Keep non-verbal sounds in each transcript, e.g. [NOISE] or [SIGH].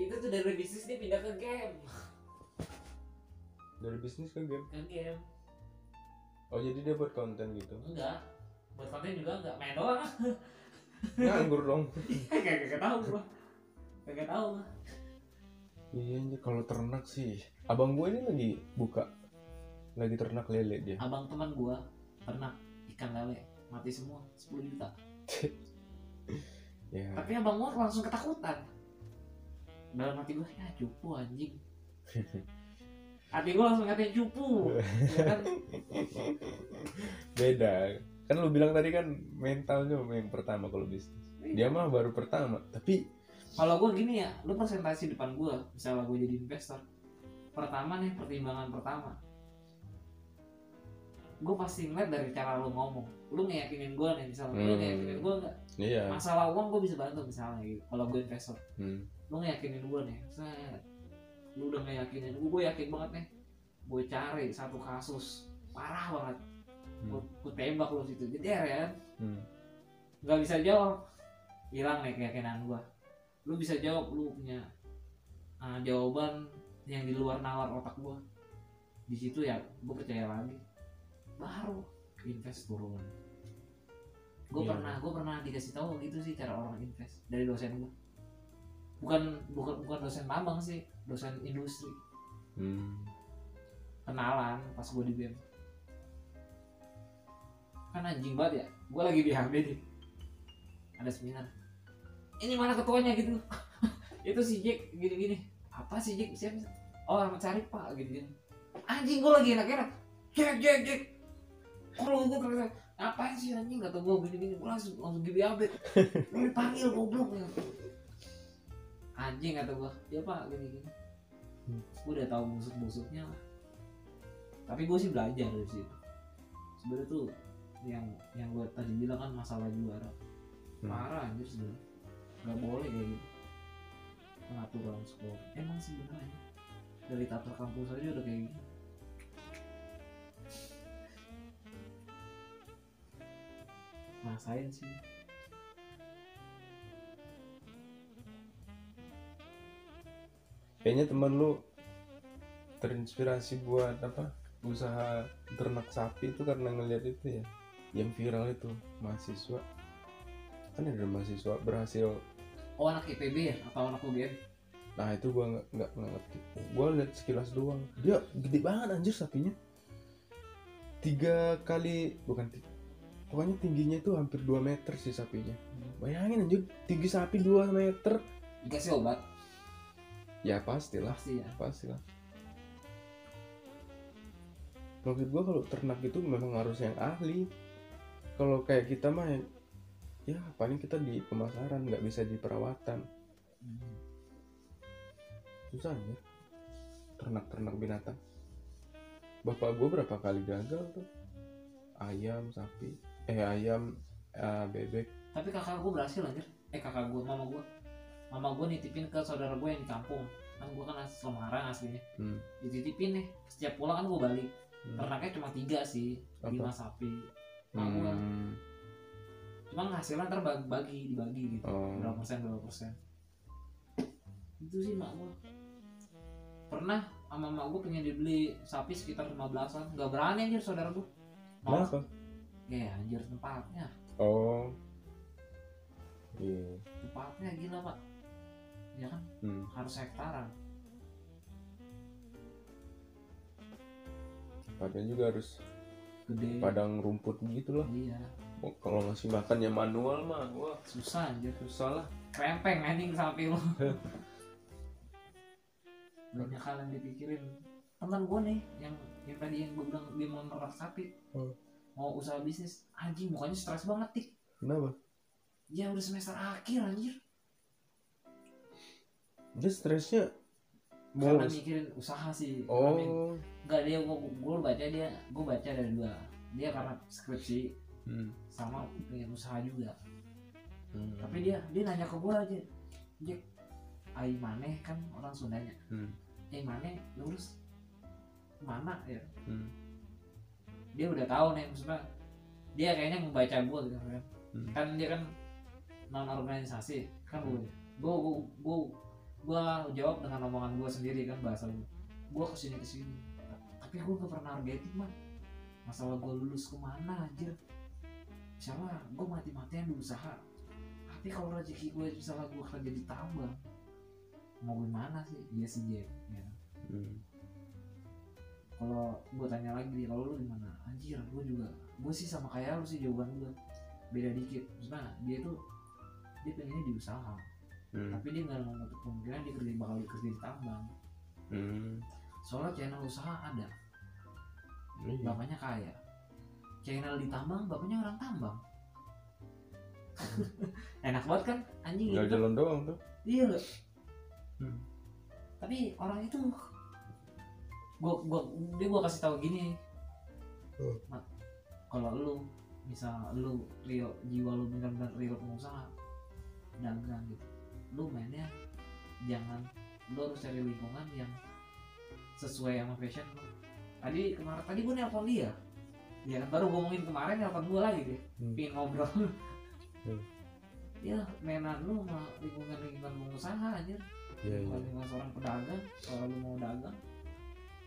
itu tuh dari bisnis dia pindah ke game. Dari bisnis ke game? Ke game. Oh jadi dia buat konten gitu? Enggak. Buat konten juga enggak. Main doang. Nganggur dong. [LAUGHS] Kagak kagak tahu gua. Kagak tahu gua. Iya anjir, kalau ternak sih. Abang gue ini lagi buka. Lagi ternak lele dia. Abang teman gua pernah ikan lele. Mati semua. 10 juta. [LAUGHS] Ya. Tapi abang gua langsung ketakutan dalam hati gua ya cupu anjing. [LAUGHS] Hati gua langsung ngatain cupu ya kan? [LAUGHS] Beda. Kan lu bilang tadi kan mentalnya yang pertama kalau bisnis. Dia mah baru pertama tapi kalau gue gini ya lu presentasi depan gue misalnya gue jadi investor pertama nih pertimbangan pertama. Gue pasti ngeliat dari cara lu ngomong. Lu ngeyakinin gue nih misalnya lu Hmm. ngeyakinin gue nggak? Iya. Masalah uang gue bisa bantu misalnya gitu kalau gue investor. Hmm. Lu ngeyakinin gue nih set. Lu udah ngeyakinin gue gue yakin banget nih gue cari satu kasus parah banget. Gue, Hmm. gue tembak lu situ jeder ya. Hmm. nggak bisa jawab. Hilang nih keyakinan gua. Lu bisa jawab lu punya uh, jawaban yang di luar nalar otak gua. Di situ ya gua percaya lagi. Baru invest turun gue Iya. pernah gue pernah dikasih tahu gitu sih cara orang invest dari dosen gua bukan bukan bukan dosen tambang sih dosen industri. Hmm. kenalan pas gue di BEM kan anjing banget ya gue lagi di HB nih ada seminar. Ini mana ketuanya gitu. [LAUGHS] Itu si Jack gini gini apa sih Jack? Siapa oh Ahmad Syarif pak gitu gini anjing gue lagi enak-enak. Jack Jack Jack. Kalau gue ternyata ngapain sih anjing? Kata gue gini gini gue langsung langsung gini update. [LAUGHS] Lu dipanggil goblok. ya anjing kata gue ya pak gini gini. Hmm. gue udah tahu busuk-busuknya lah. Tapi gue sih belajar dari situ. Sebenarnya tuh yang yang gue tadi bilang kan masalah juara. Hmm. parah anjir sebenarnya. Nggak boleh kayak gitu. Pengaturan skor. Emang sebenarnya dari tata kampus aja udah kayak gitu. Masain sih kayaknya teman lu terinspirasi buat apa usaha ternak sapi itu karena ngeliat itu ya yang viral itu mahasiswa. Kan ada mahasiswa berhasil. Oh anak IPB ya? Atau anak UGM nah itu gua nggak nggak nggak ngerti. Gua lihat sekilas doang. Dia gede banget anjir sapinya. Tiga kali bukan tiga pokoknya tingginya itu hampir 2 meter sih sapinya. Bayangin anjir tinggi sapi 2 meter. Dikasih obat ya pastilah. Pasti ya pastilah maksud gua kalau ternak itu memang harus yang ahli. Kalau kayak kita mah yang ya paling kita di pemasaran nggak bisa di perawatan. Susah ya. Ternak-ternak binatang. Bapak gue berapa kali gagal tuh? Ayam sapi. Eh ayam eh, bebek. Tapi kakak gue berhasil anjir. Eh kakak gue mama gue mama gue nitipin ke saudara gue yang di kampung kan gue kan asli Semarang aslinya hmm. dititipin nih setiap pulang kan gue balik Hmm. ternaknya cuma tiga sih Apa? lima sapi. Hmm. cuma hasilnya ntar bagi, bagi dibagi gitu Oh. berapa persen berapa persen itu sih mak gue pernah sama mak gue pengen dibeli sapi sekitar 15an nggak berani anjir saudara gue nolak Kenapa? ya anjir tempatnya Oh. Iya. tempatnya gila pak ya kan? Hmm. harus hektaran Tempatnya juga harus gede. padang rumput gitu lah. iya. Oh, kalau ngasih makan ya manual mah, wah. Susah anjir. Susah lah. krempeng anjing sapi lo [LAUGHS] banyak hal yang dipikirin. Teman gue nih yang yang tadi yang gue bilang dia mau merak sapi. Hmm. mau usaha bisnis. Anjing mukanya stres banget tik. Kenapa? ya udah semester akhir anjir Dia stresnya karena mau mikirin usaha sih Amin. Oh. Enggak dia gue gue baca dia gue baca dari dua dia karena skripsi Hmm. sama pengen usaha juga Hmm. tapi dia dia nanya ke gue aja Jack ai maneh kan orang Sundanya Hmm. ai maneh lulus mana ya Hmm. dia udah tahu nih maksudnya dia kayaknya membaca gue gitu kan Hmm. kan dia kan non organisasi kan gue gue gue gue gue jawab dengan omongan gue sendiri kan bahasa gue gue ke sini ke sini. Tapi gue gak pernah targetin mah masalah gue lulus ke mana aja misalnya gue mati-matian berusaha tapi kalau rezeki gue misalnya gue kerja di tambang mau gimana sih? Iya sih Jack ya. Hmm. kalau gue tanya lagi kalau lu gimana? Anjir gue juga gue sih sama kayak lu sih jawaban gue beda dikit. Maksudnya dia tuh dia pengennya di usaha Hmm. tapi dia nggak menutup kemungkinan dia kerja bakal kerja di tambang Hmm. soalnya channel usaha ada Iya. bapaknya kaya channel di tambang bapaknya orang tambang [LAUGHS] enak banget kan anjing gitu jalan doang tuh. iya loh Hmm. tapi orang itu gua gua dia gua kasih tahu gini Hmm. Mat, kalau lu misal lu Rio jiwa lu benar-benar Rio pengusaha dagang gitu lu mainnya jangan lu harus cari lingkungan yang sesuai sama fashion lu tadi kemarin tadi gua nelpon dia ya kan baru ngomongin kemarin nelpon gua lagi dia Hmm. pingin ngobrol Hmm. ya mainan lu sama lingkungan lingkungan pengusaha aja iya. kalau dengan seorang pedagang kalau lu mau dagang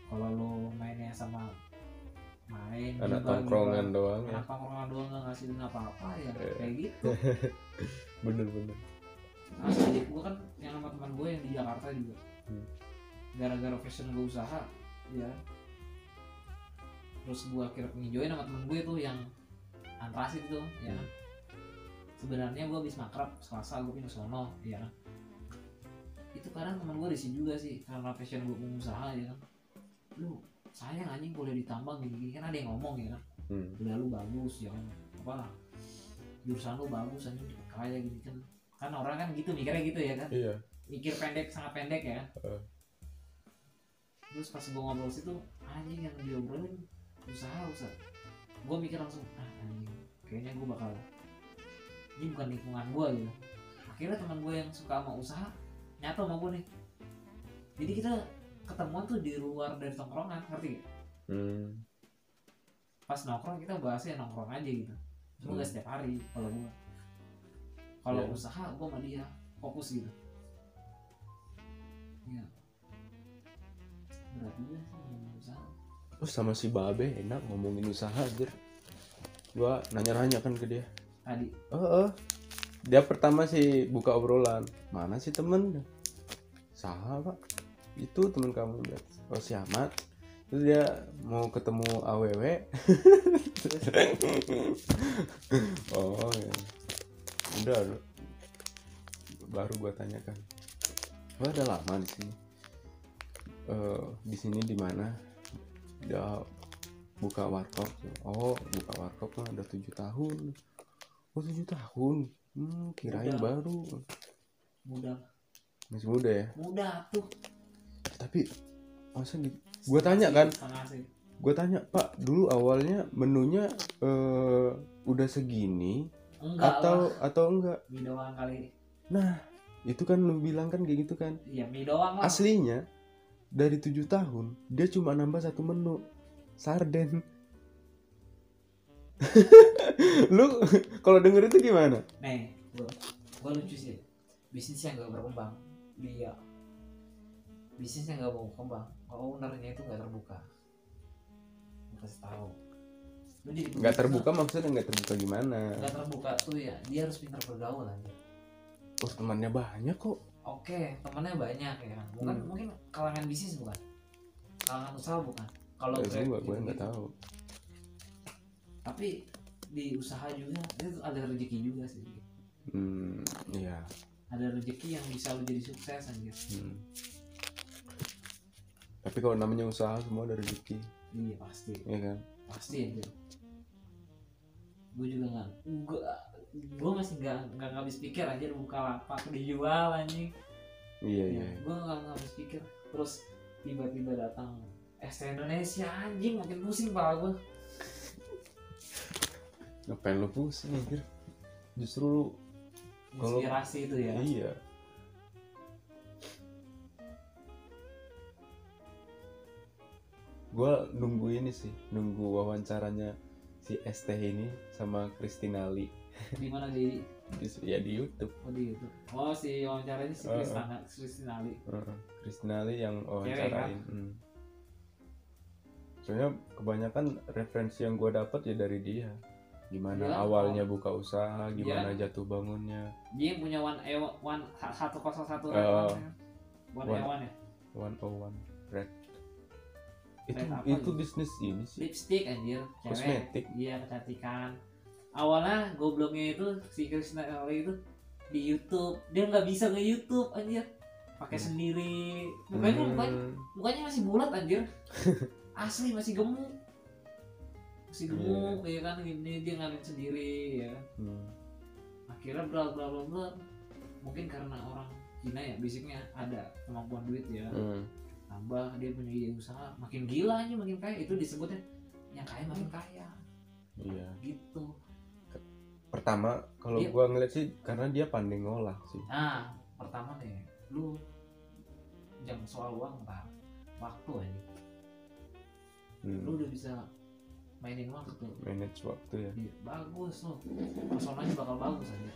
kalau lu mainnya sama main Anak tongkrongan doang ya. anak tongkrongan doang nggak ngasilin apa-apa ya Eh. kayak gitu [LAUGHS] Bener bener. Asli gue kan yang sama teman gue yang di Jakarta juga Hmm. gara-gara fashion gue usaha ya terus gue akhirnya pengen join sama temen gue tuh yang antrasit tuh ya Hmm. sebenarnya gue habis makrab selasa gue pindah sono ya kan. itu kadang teman gue risih juga sih karena fashion gue pengusaha ya kan lu sayang anjing boleh ditambang gini-gini kan ada yang ngomong ya kan Hmm. udah lu bagus ya kan apa jurusan lu bagus anjing kaya gini kan kan orang kan gitu mikirnya gitu ya kan Iya. mikir pendek sangat pendek ya Eh. terus pas gue ngobrol situ anjing yang diobrolin usaha usaha gue mikir langsung ah anjing kayaknya gue bakal ini bukan lingkungan gue gitu akhirnya teman gue yang suka sama usaha nyatu sama gue nih jadi kita ketemuan tuh di luar dari tongkrongan ngerti gak? Hmm. pas nongkrong kita bahasnya nongkrong aja gitu cuma Hmm. gak setiap hari kalau gue kalau Iya. usaha gue sama dia fokus gitu ya berat juga sih usaha Oh sama si Babe enak ngomongin usaha aja. Gua nanya-nanya kan ke dia. tadi Oh, oh. Dia pertama sih buka obrolan. Mana sih temen? Saha pak? Itu temen kamu Oh si Ahmad. Terus dia mau ketemu AWW. [LAUGHS] [LAUGHS] oh ya. Udah. udah. Baru gua tanyakan. Gua udah lama di sini. Eh, di sini di mana? Dia buka warkop. Oh, buka warkop mah udah tujuh tahun. Oh tujuh tahun. Hmm, kirain Udah. baru. mudah Masih muda ya. mudah tuh Tapi masa di Gua tanya kan. gue tanya pak dulu awalnya menunya eh, udah segini enggak atau lah. atau enggak? Mie doang kali. Itu kan lu bilang kan kayak gitu kan? Iya mie doang lah. Aslinya dari tujuh tahun dia cuma nambah satu menu. Sarden. [LAUGHS] Lu kalau denger itu gimana? Nih gua gua lucu sih. Bisnis yang gak berkembang. Dia bisnis yang gak mau berkembang. Kalau ownernya itu gak terbuka. Kasih tahu nggak terbuka maksudnya nggak terbuka gimana? Nggak terbuka tuh ya. Dia harus pintar bergaul aja oh temannya banyak kok. Oke temennya banyak ya. Kan bukan Hmm. mungkin kalangan bisnis bukan? Kalangan usaha bukan? Kalau ya gue gue nggak tahu. Tapi di usaha juga itu ada rezeki juga sih. Hmm iya. Ada rezeki yang bisa lu jadi sukses anjir. Hmm. tapi kalau namanya usaha semua ada rezeki. Iya pasti. Ya kan? Pasti anjir gue juga nggak gue gue masih nggak nggak habis pikir anjir buka lapak dijual anjing. Iya ya, iya gue nggak habis pikir. Terus tiba-tiba datang es Indonesia anjing makin pusing pala gue ngapain lu pusing anjir? Justru lu inspirasi itu ya. Iya. Gua nunggu ini sih nunggu wawancaranya si ST ini sama Kristinali di mana di? Di, ya di YouTube. Oh di YouTube. Oh si wawancaranya si Oh, oh. Kristina Kristinali Heeh. Kristinali yang Cewek, wawancarain. Hmm. soalnya kebanyakan referensi yang gue dapat ya dari dia. Gimana Dia- awalnya buka usaha gimana jatuh bangunnya. Dia yang punya one e one satu kosong satu Oh. one One- e one ya? One oh one red itu apa itu gitu? bisnis ini sih lipstick anjir cewek Kosmetik. iya kecantikan awalnya gobloknya itu si Kristina itu di YouTube dia nggak bisa nge YouTube anjir pakai Hmm. sendiri mukanya mukanya Hmm. mukanya masih bulat anjir [LAUGHS] asli masih gemuk masih gemuk ya kan gini dia ngalin sendiri ya. Hmm. akhirnya bla bla bla bla mungkin karena orang Cina ya basicnya ada kemampuan duit ya Hmm. Tambah dia punya ide usaha. Makin gila aja makin kaya. Itu disebutnya yang kaya makin kaya. Iya. Gitu. Pertama kalau Dia- gua ngeliat sih karena dia pandai ngolah sih. Nah pertama nih lu jangan soal uang ntar waktu aja. Hmm. lu udah bisa mainin waktu. Manage waktu ya. Iya, bagus loh personanya bakal bagus aja.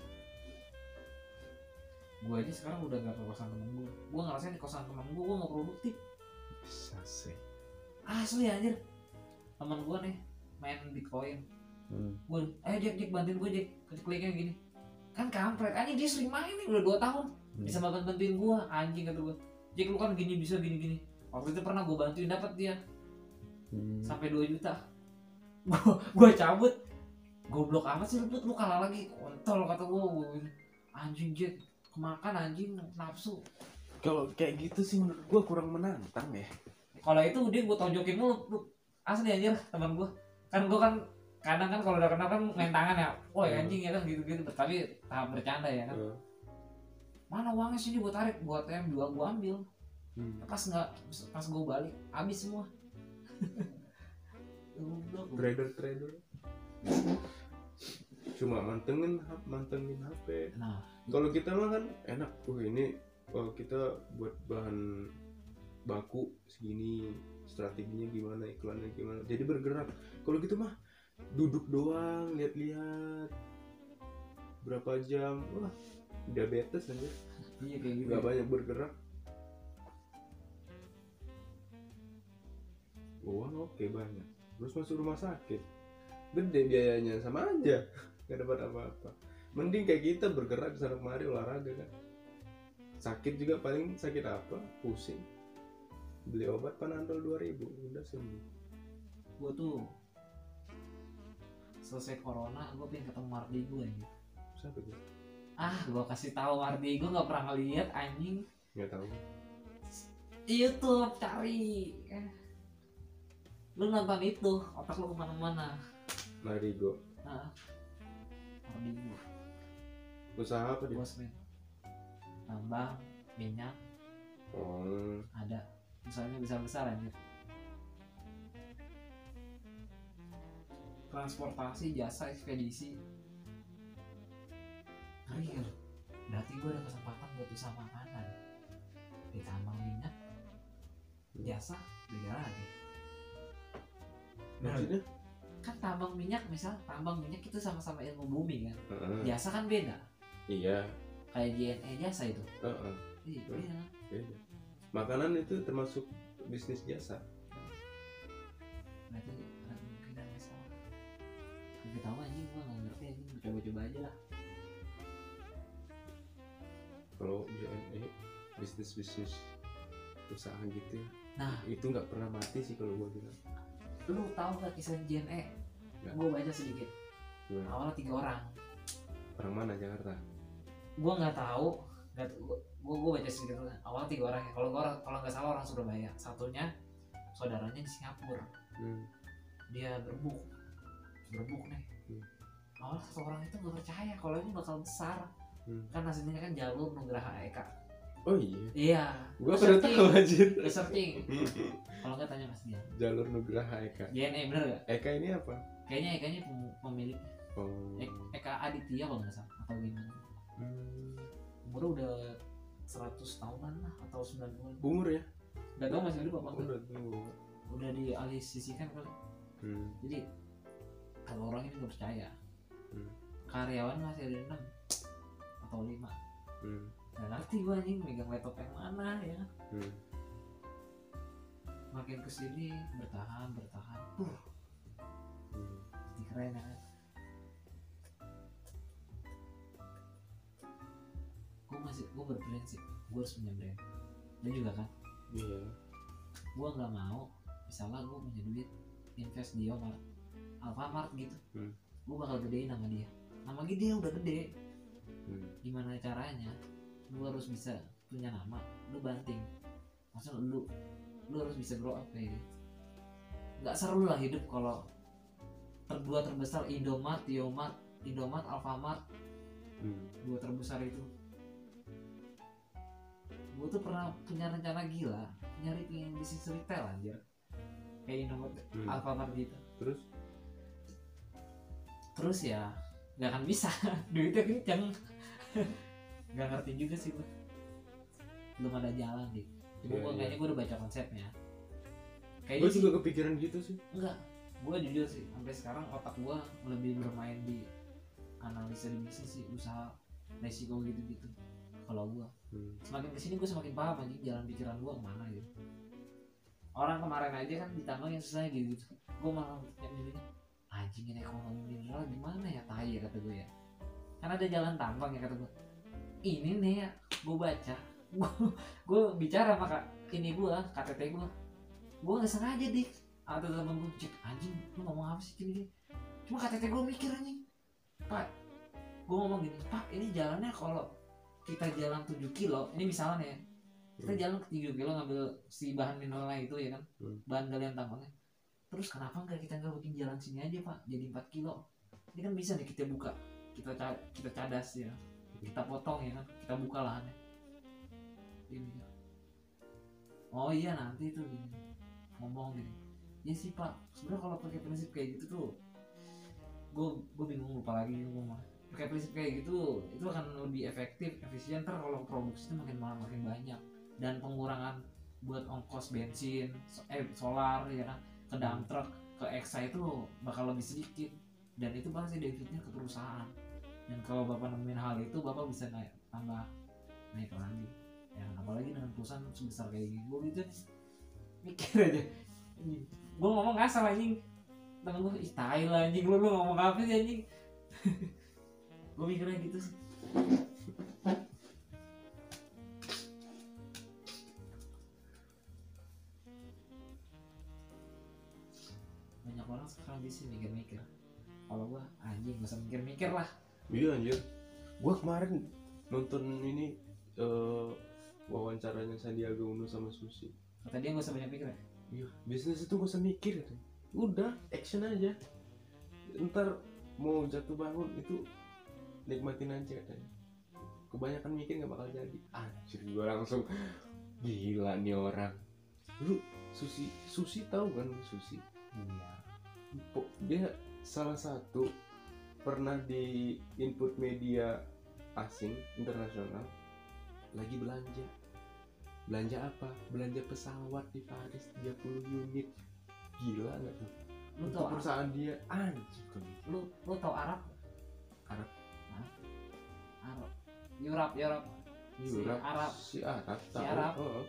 Gue aja sekarang udah gak ke kosan temen gue gue ngerasain di kosan temen gue gue gak produktif bisa sih. Asli anjir. Temen gue nih main bitcoin. Hmm. gue ayo Jack Jack bantuin gue Jack klik kliknya gini. Kan kampret. Anjing dia sering main nih udah 2 tahun. Hmm. bisa bantu bantuin gue anjing kata gue Jack lu kan gini bisa gini gini. Waktu itu pernah gue bantuin dapat dia. Hmm. sampai 2 juta. [LAUGHS] Gue gue cabut. Goblok amat sih lu lu kalah lagi. Kontol kata gue anjing Jack kemakan anjing nafsu kalau kayak gitu sih menurut gua kurang menantang ya. Kalau itu dia gue tonjokin mulu lu. asli anjir teman gue kan gue kan kadang kan kalau udah kenal kan main tangan ya. Woi Hmm. anjing ya kan gitu gitu tapi tahap bercanda ya kan. Hmm. mana uangnya sini buat tarik? Buat yang dua gue ambil. Hmm. pas nggak pas gue balik habis semua. [LAUGHS] Trader trader. Cuma mantengin mantengin HP nah. Kalau kita mah kan enak. Wah ini oh, kita buat bahan baku segini strateginya gimana iklannya gimana. Jadi bergerak. Kalau gitu mah duduk doang lihat-lihat. Berapa jam? Wah diabetes aja iya kayak gitu. Nggak banyak bergerak. Uang oke banyak. Terus masuk rumah sakit. Gede biayanya sama aja. Nggak dapat apa-apa. Mending kayak kita bergerak sana kemari olahraga kan sakit juga paling sakit apa? Pusing. Beli obat panadol 2000 udah sembuh. Gue tuh selesai corona gue pengen ketemu Mardi gue anjing. Siapa tuh ah gue kasih tahu Mardi gue nggak pernah ngeliat anjing. Nggak tahu. YouTube cari. Eh. lu nonton itu otak lu ke mana-mana. Marigo nah Mardi gue usaha apa dia? Bos tambang minyak. Oh ada. Misalnya besar besar anjir transportasi jasa ekspedisi. Real berarti gue ada kesempatan buat usaha makanan. Di tambang minyak. Jasa beda lagi maksudnya? Kan tambang minyak misal tambang minyak itu sama-sama ilmu bumi kan? Heeh. jasa kan beda. Iya kayak JNE jasa itu? Heeh. iya beda beda makanan itu termasuk bisnis jasa. Berarti ada kemungkinan nggak salah. Tapi tahu anjing gue nggak ngerti anjing. Coba-coba aja lah. Kalau BNE bisnis bisnis usaha gitu ya. Nah. Itu nggak pernah mati sih kalau gua bilang. Lu tahu nggak kisah JNE Nggak. gue baca sedikit. Gimana? awalnya tiga orang. Orang mana Jakarta gue nggak tahu nggak gue gue baca sedikit awalnya tiga orang ya. Kalau orang kalau nggak salah orang Surabaya. Satunya saudaranya di Singapura. Hmm. dia berbuk. Berbuk nih. Hmm. awalnya satu orang itu nggak percaya kalau ini bakal besar. Hmm. kan hasilnya kan jalur Nugraha Eka. Oh iya? Iya. Gua baru tahu anjir. Searching [LAUGHS] kalau nggak tanya mas dia jalur Nugraha Eka. JNE bener gak Eka ini apa? Kayaknya Ekanya pem- pemilik oh. E- Eka Aditya kalau nggak salah atau gimana Hmm. umurnya udah 100 tahunan lah atau 90 umur ya Gak tau masih hidup apa enggak udah Udah dialih sisikan kali hmm. Jadi Kalau orang ini gak percaya Hmm. karyawan masih ada enam atau lima hmm. nggak ngerti gue anjing megang laptop yang mana ya kan Hmm. makin ke sini bertahan bertahan tuh Hmm. keren ya kan gue masih gue berprinsip gue harus punya brand. Dan juga kan? Iya. Gue nggak mau misalnya gue punya duit invest di Omart Alfamart gitu Hmm. gue bakal gedein nama dia. Nama dia udah gede. Hmm. gimana caranya? Lu harus bisa punya nama lu banting. Maksudnya lu lu harus bisa grow up gitu. Nggak seru lah hidup kalau terdua terbesar Indomart, Yomart, Indomart, Alfamart. Hmm. dua terbesar itu gue tuh pernah punya rencana gila nyari pengen bisnis retail anjir. Kayak Indomart, Hmm. Alfamart gitu. Terus? Terus ya nggak akan bisa. [LAUGHS] Duitnya kenceng. [LAUGHS] Nggak ngerti juga sih gue belum ada jalan deh. Cuma Iya, gue iya. kayaknya gue udah baca konsepnya. Gue kayaknya sih juga kepikiran gitu sih. Enggak gue jujur sih sampai sekarang otak gue lebih bermain di analisa di bisnis sih usaha resiko gitu kalau gue hmm. semakin ke sini gue semakin paham anjing jalan pikiran gue ke mana gitu. Orang kemarin aja kan ditambah yang susah gitu, gitu. gue malah yang milihnya anjing ini ekonomi mineral gimana ya tai ya kata gue ya. Kan ada jalan tambang ya kata gue ini nih ya gue baca. Gue bicara sama kak ini gue KTT gue gue nggak sengaja dik. Ada temen gue cek anjing lu ngomong apa sih gini gini cuma KTT gue mikir anjing. Pak gue ngomong gini pak ini jalannya kalau kita jalan 7 kilo ini misalnya ya kita Hmm. jalan ke 3 kilo ngambil si bahan mineralnya itu ya kan Hmm. bahan galian tambangnya terus kenapa nggak kita nggak bikin jalan sini aja pak? Jadi 4 kilo. Ini kan bisa nih kita buka kita ca- kita cadas ya. Kita potong ya kan kita buka lahannya. Ini. Oh iya nanti tuh gini. Ngomong gini. Ya sih pak. Sebenarnya kalau pakai prinsip kayak gitu tuh gue gue bingung lupa lagi gue mah pakai prinsip kayak gitu itu akan lebih efektif efisien ntar kalau produksi itu makin malah makin banyak. Dan pengurangan buat ongkos bensin eh solar ya kan ke dump truck ke Exa itu bakal lebih sedikit. Dan itu pasti debitnya ke perusahaan. Dan kalau bapak nemuin hal itu bapak bisa naik tambah naik lagi. Ya apalagi dengan perusahaan sebesar kayak gini. Gue gitu mikir aja. Gue ngomong ngasal anjing. Temen gue ih tai lah anjing. Lu, lu ngomong apa sih anjing [LAUGHS] gue mikirnya gitu sih. Banyak orang sekarang bisa mikir-mikir. Kalau gua anjing gak usah mikir-mikir lah. Iya anjir. Gue kemarin nonton ini eh wawancaranya Sandiaga Uno sama Susi. Kata dia gak usah banyak mikir ya? Iya bisnis itu gak usah mikir katanya. udah action aja. Ntar mau jatuh bangun itu nikmatin aja katanya kebanyakan mikir nggak bakal jadi. Anjir gue langsung gila nih orang. Lu Susi Susi tahu kan Susi? Iya. Dia salah satu pernah di input media asing internasional lagi belanja. Belanja apa? Belanja pesawat di Paris 30 unit. Gila nggak tuh? Lu Untuk tau Arab? perusahaan dia. Anjir lu lu tau Arab? Arab. Arab. Europe Si Arab Arab. si Arab tahu. Arab. Heeh,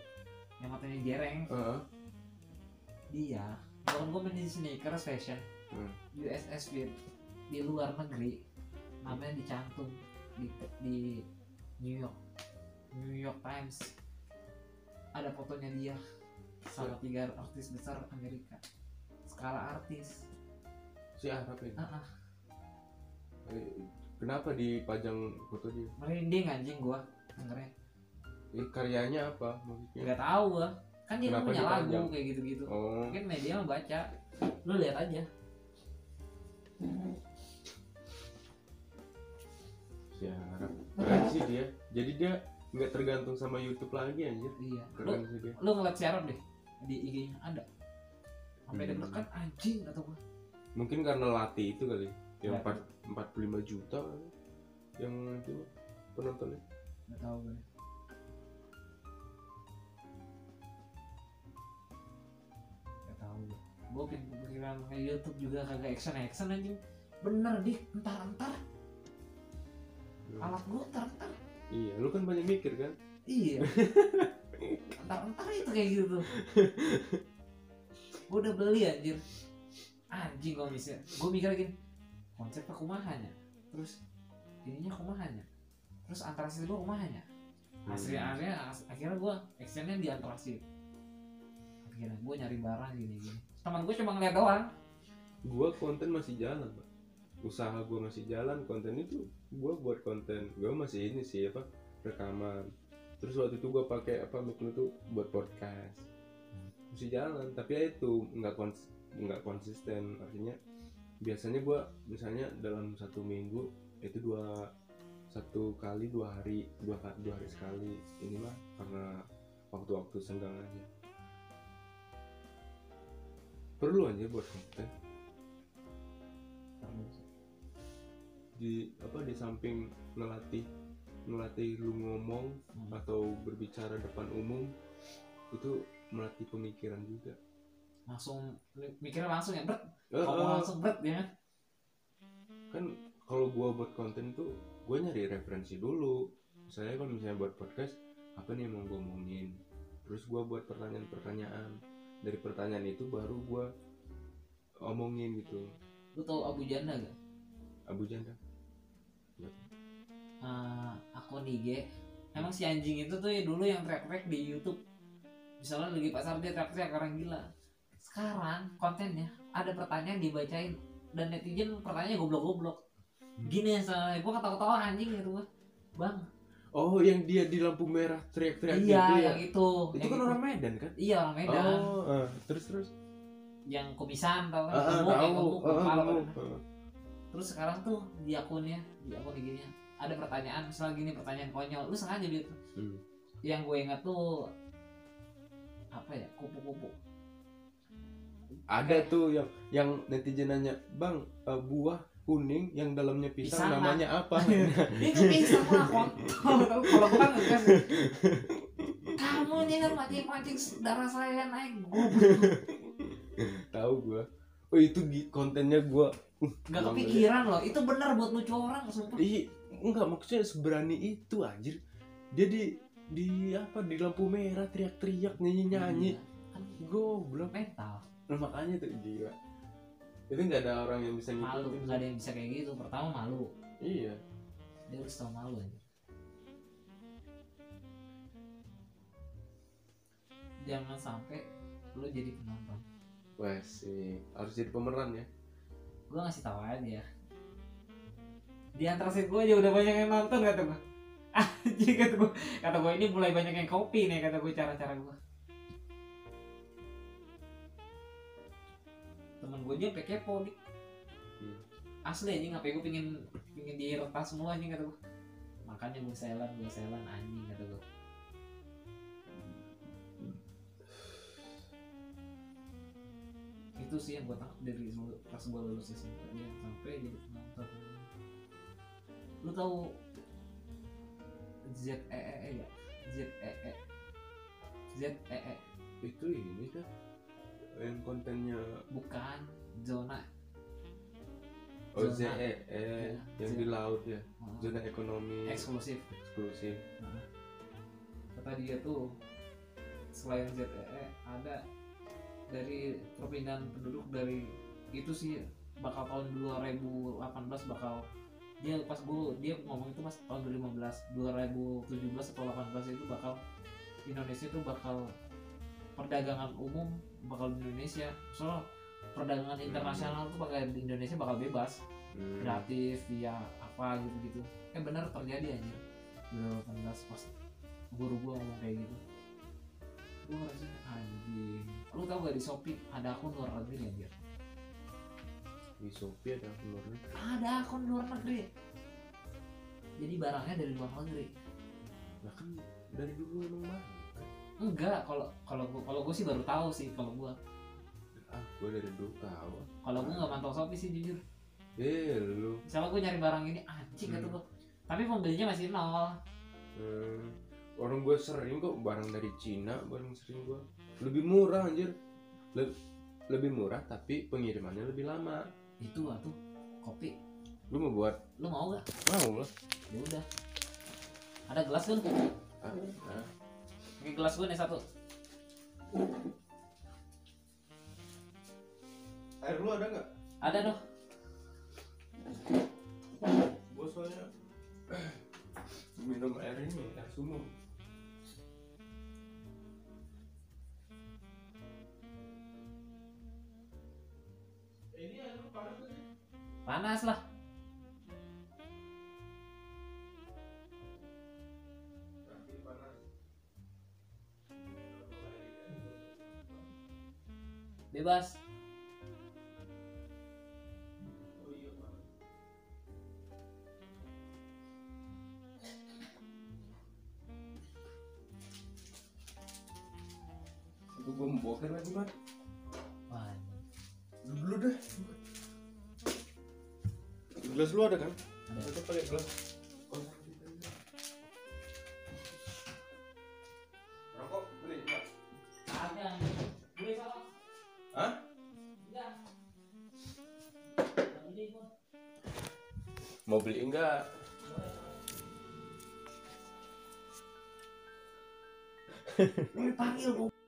yang matanya jereng. Heeh. dia bahkan gue main di sneakers fashion. Hmm. USS Fit di luar negeri. Namanya dicantum di di New York. New York Times. Ada fotonya dia sama tiga artis besar Amerika. Skala artis. Si Arab ini? Ah, Eh, kenapa dipajang foto dia? Merinding anjing gua dengernya. Eh, karyanya apa maksudnya? Nggak tahu gua. Kan dia Kenapa punya lagu kayak gitu gitu oh. Mungkin media mah baca. Lu lihat aja. Si Arab keren sih dia. Jadi dia nggak tergantung sama YouTube lagi anjir. Iya. Lu keren sih dia. lu ngeliat si Arab deh di IG-nya ada? Sampai Hmm. deg-degan anjing kata gua. Mungkin karena latih itu kali yang Latih. Empat 45 juta yang itu penontonnya. Nggak tahu gue. Nggak tahu gue. Gue pikiran kayak YouTube juga kagak action action anjing. Bener dik. Entar entar alat gue ntar ntar. Iya lu kan banyak mikir kan? Iya. [LAUGHS] Ntar ntar itu kayak gitu gue udah beli anjir. Anjing kalau misalnya. Gue mikir gini konsepnya kumahannya terus ininya kumahannya terus antrasit gue kumahannya hasilnya akhirnya akhirnya gue actionnya di antrasit akhirnya gue nyari barang gini gini. Teman gue cuma ngeliat doang. Gua konten masih jalan pak. Usaha gua masih jalan konten itu gua buat konten. Gua masih ini sih apa rekaman. Terus waktu itu gua pakai apa lu tuh buat podcast. Masih jalan tapi ya itu nggak kons nggak konsisten. Artinya biasanya gua misalnya dalam satu minggu itu dua satu kali dua hari dua dua hari sekali ini mah karena waktu-waktu senggang aja perlu aja buat konten. Di apa di samping ngelatih ngelatih lu ngomong Hmm. atau berbicara depan umum itu melatih pemikiran juga langsung mikirnya langsung ya Eh, ngomong eh, langsung berat ya. Kan kalau gua buat konten tuh gua nyari referensi dulu. Saya kalau misalnya buat podcast apa nih yang mau gua omongin? Terus gua buat pertanyaan-pertanyaan. Dari pertanyaan itu baru gua omongin gitu. Lu tau Abu Janda gak Abu Janda? Eh, akun IG emang si anjing itu tuh ya dulu yang track-track di YouTube. Misalnya lagi pasar dia track-track orang gila sekarang kontennya ada pertanyaan dibacain. Dan netizen pertanyaannya goblok-goblok. Gini ya gue ketawa-ketawa anjing gitu. Gua bang. Oh yang dia di lampu merah teriak-teriak iya gitu ya? yang itu itu yang kan orang Medan kan? Iya orang Medan. Oh eh, terus terus? Yang kumisan tau kan? Ah, gemuk tahu. gemuk Ah, kepala kan. Ah. terus sekarang tuh di akunnya di akun IG-nya ada pertanyaan misalnya gini pertanyaan konyol. Lu sengaja gitu Hmm. yang gue ingat tuh apa ya kupu-kupu ada tuh yang yang netizen nanya bang eh, buah kuning yang dalamnya pisang, Pisang, namanya apa? [LAUGHS] Itu bisa lah [LAUGHS] kontol kalau gue kan ngegas. Kamu nih kan mancing-mancing darah saya naik gue tahu gua. Oh itu kontennya gua. Uh, nggak kepikiran loh. Itu benar buat lucu orang sumpah. Ih, enggak maksudnya seberani itu anjir. Dia di di apa di lampu merah teriak-teriak nyanyi-nyanyi. Iya, kan Goblok. mental Nah, makanya tuh gila. Itu nggak ada orang yang bisa malu nggak ada yang bisa kayak gitu. Pertama malu. Iya. dia harus tau malu aja jangan sampai lu jadi penonton. Wah sih, harus jadi pemeran ya. gue ngasih tahu aja di antara set gue aja udah banyak yang nonton kata gue [LAUGHS] anjing kata gue kata gue ini mulai banyak yang kopi nih kata gue cara-cara gue temen gue aja sampai kepo nih Hmm. asli anjing ngapain gue pingin pingin diretas semua anjing kata gue makanya gue selan gue selan anjing kata gue itu sih yang gue takut dari pas gue lulus SMP dia sampai jadi penonton. Lu tahu Z E E E ya? Z E E. Z E E Itu ini kan yang kontennya. Bukan zona. Oh Zona. ZE Iya, yang di laut ya. uh, Zona ekonomi. Eksklusif. Eksklusif. Nah, kata dia tuh selain ZEE ada dari perpindahan penduduk dari itu sih bakal tahun 2018 bakal dia pas gue dia ngomong itu pas tahun 2015 2017 atau 18 itu bakal Indonesia itu bakal perdagangan umum bakal di Indonesia. Soal perdagangan internasional tuh bakal di Indonesia bakal bebas. Hmm. kreatif ya apa gitu gitu eh benar terjadi aja 2018 pas guru gua ngomong kayak gitu. Gua rasanya anjing. Lu tau gak di Shopee ada akun luar negeri anjir? Di Shopee ada luar negeri. ada akun luar negeri. Jadi barangnya dari luar negeri. Lah kan dari dulu emang banyak. Enggak kalau kalau kalau gua sih baru tahu sih kalau gua. Ah, gua dari dulu tahu. kalau gua nggak mantau Shopee sih jujur. Eh, lu. misalnya gua nyari barang ini anjing kata Hmm. gua. Tapi pembelinya masih nol. Hmm, orang gue sering kok barang dari Cina barang sering gue lebih murah anjir. Le- lebih murah tapi pengirimannya lebih lama. Itu atuh kopi. Lu mau buat? Lu mau gak mau lah. Ya udah. Ada gelas kan Ah, ah. Pakai gelas gue nih satu. Air lu ada nggak? Ada dong gua soalnya [CLEARS THROAT] minum air ini air sumur. Ini air lu panas gak sih? panas lah bebas. Itu gua mau boker lagi, Bang. Wah, Dulu deh. Gelas lu ada kan? Ada. Kita pakai gelas. Lu dipanggil gua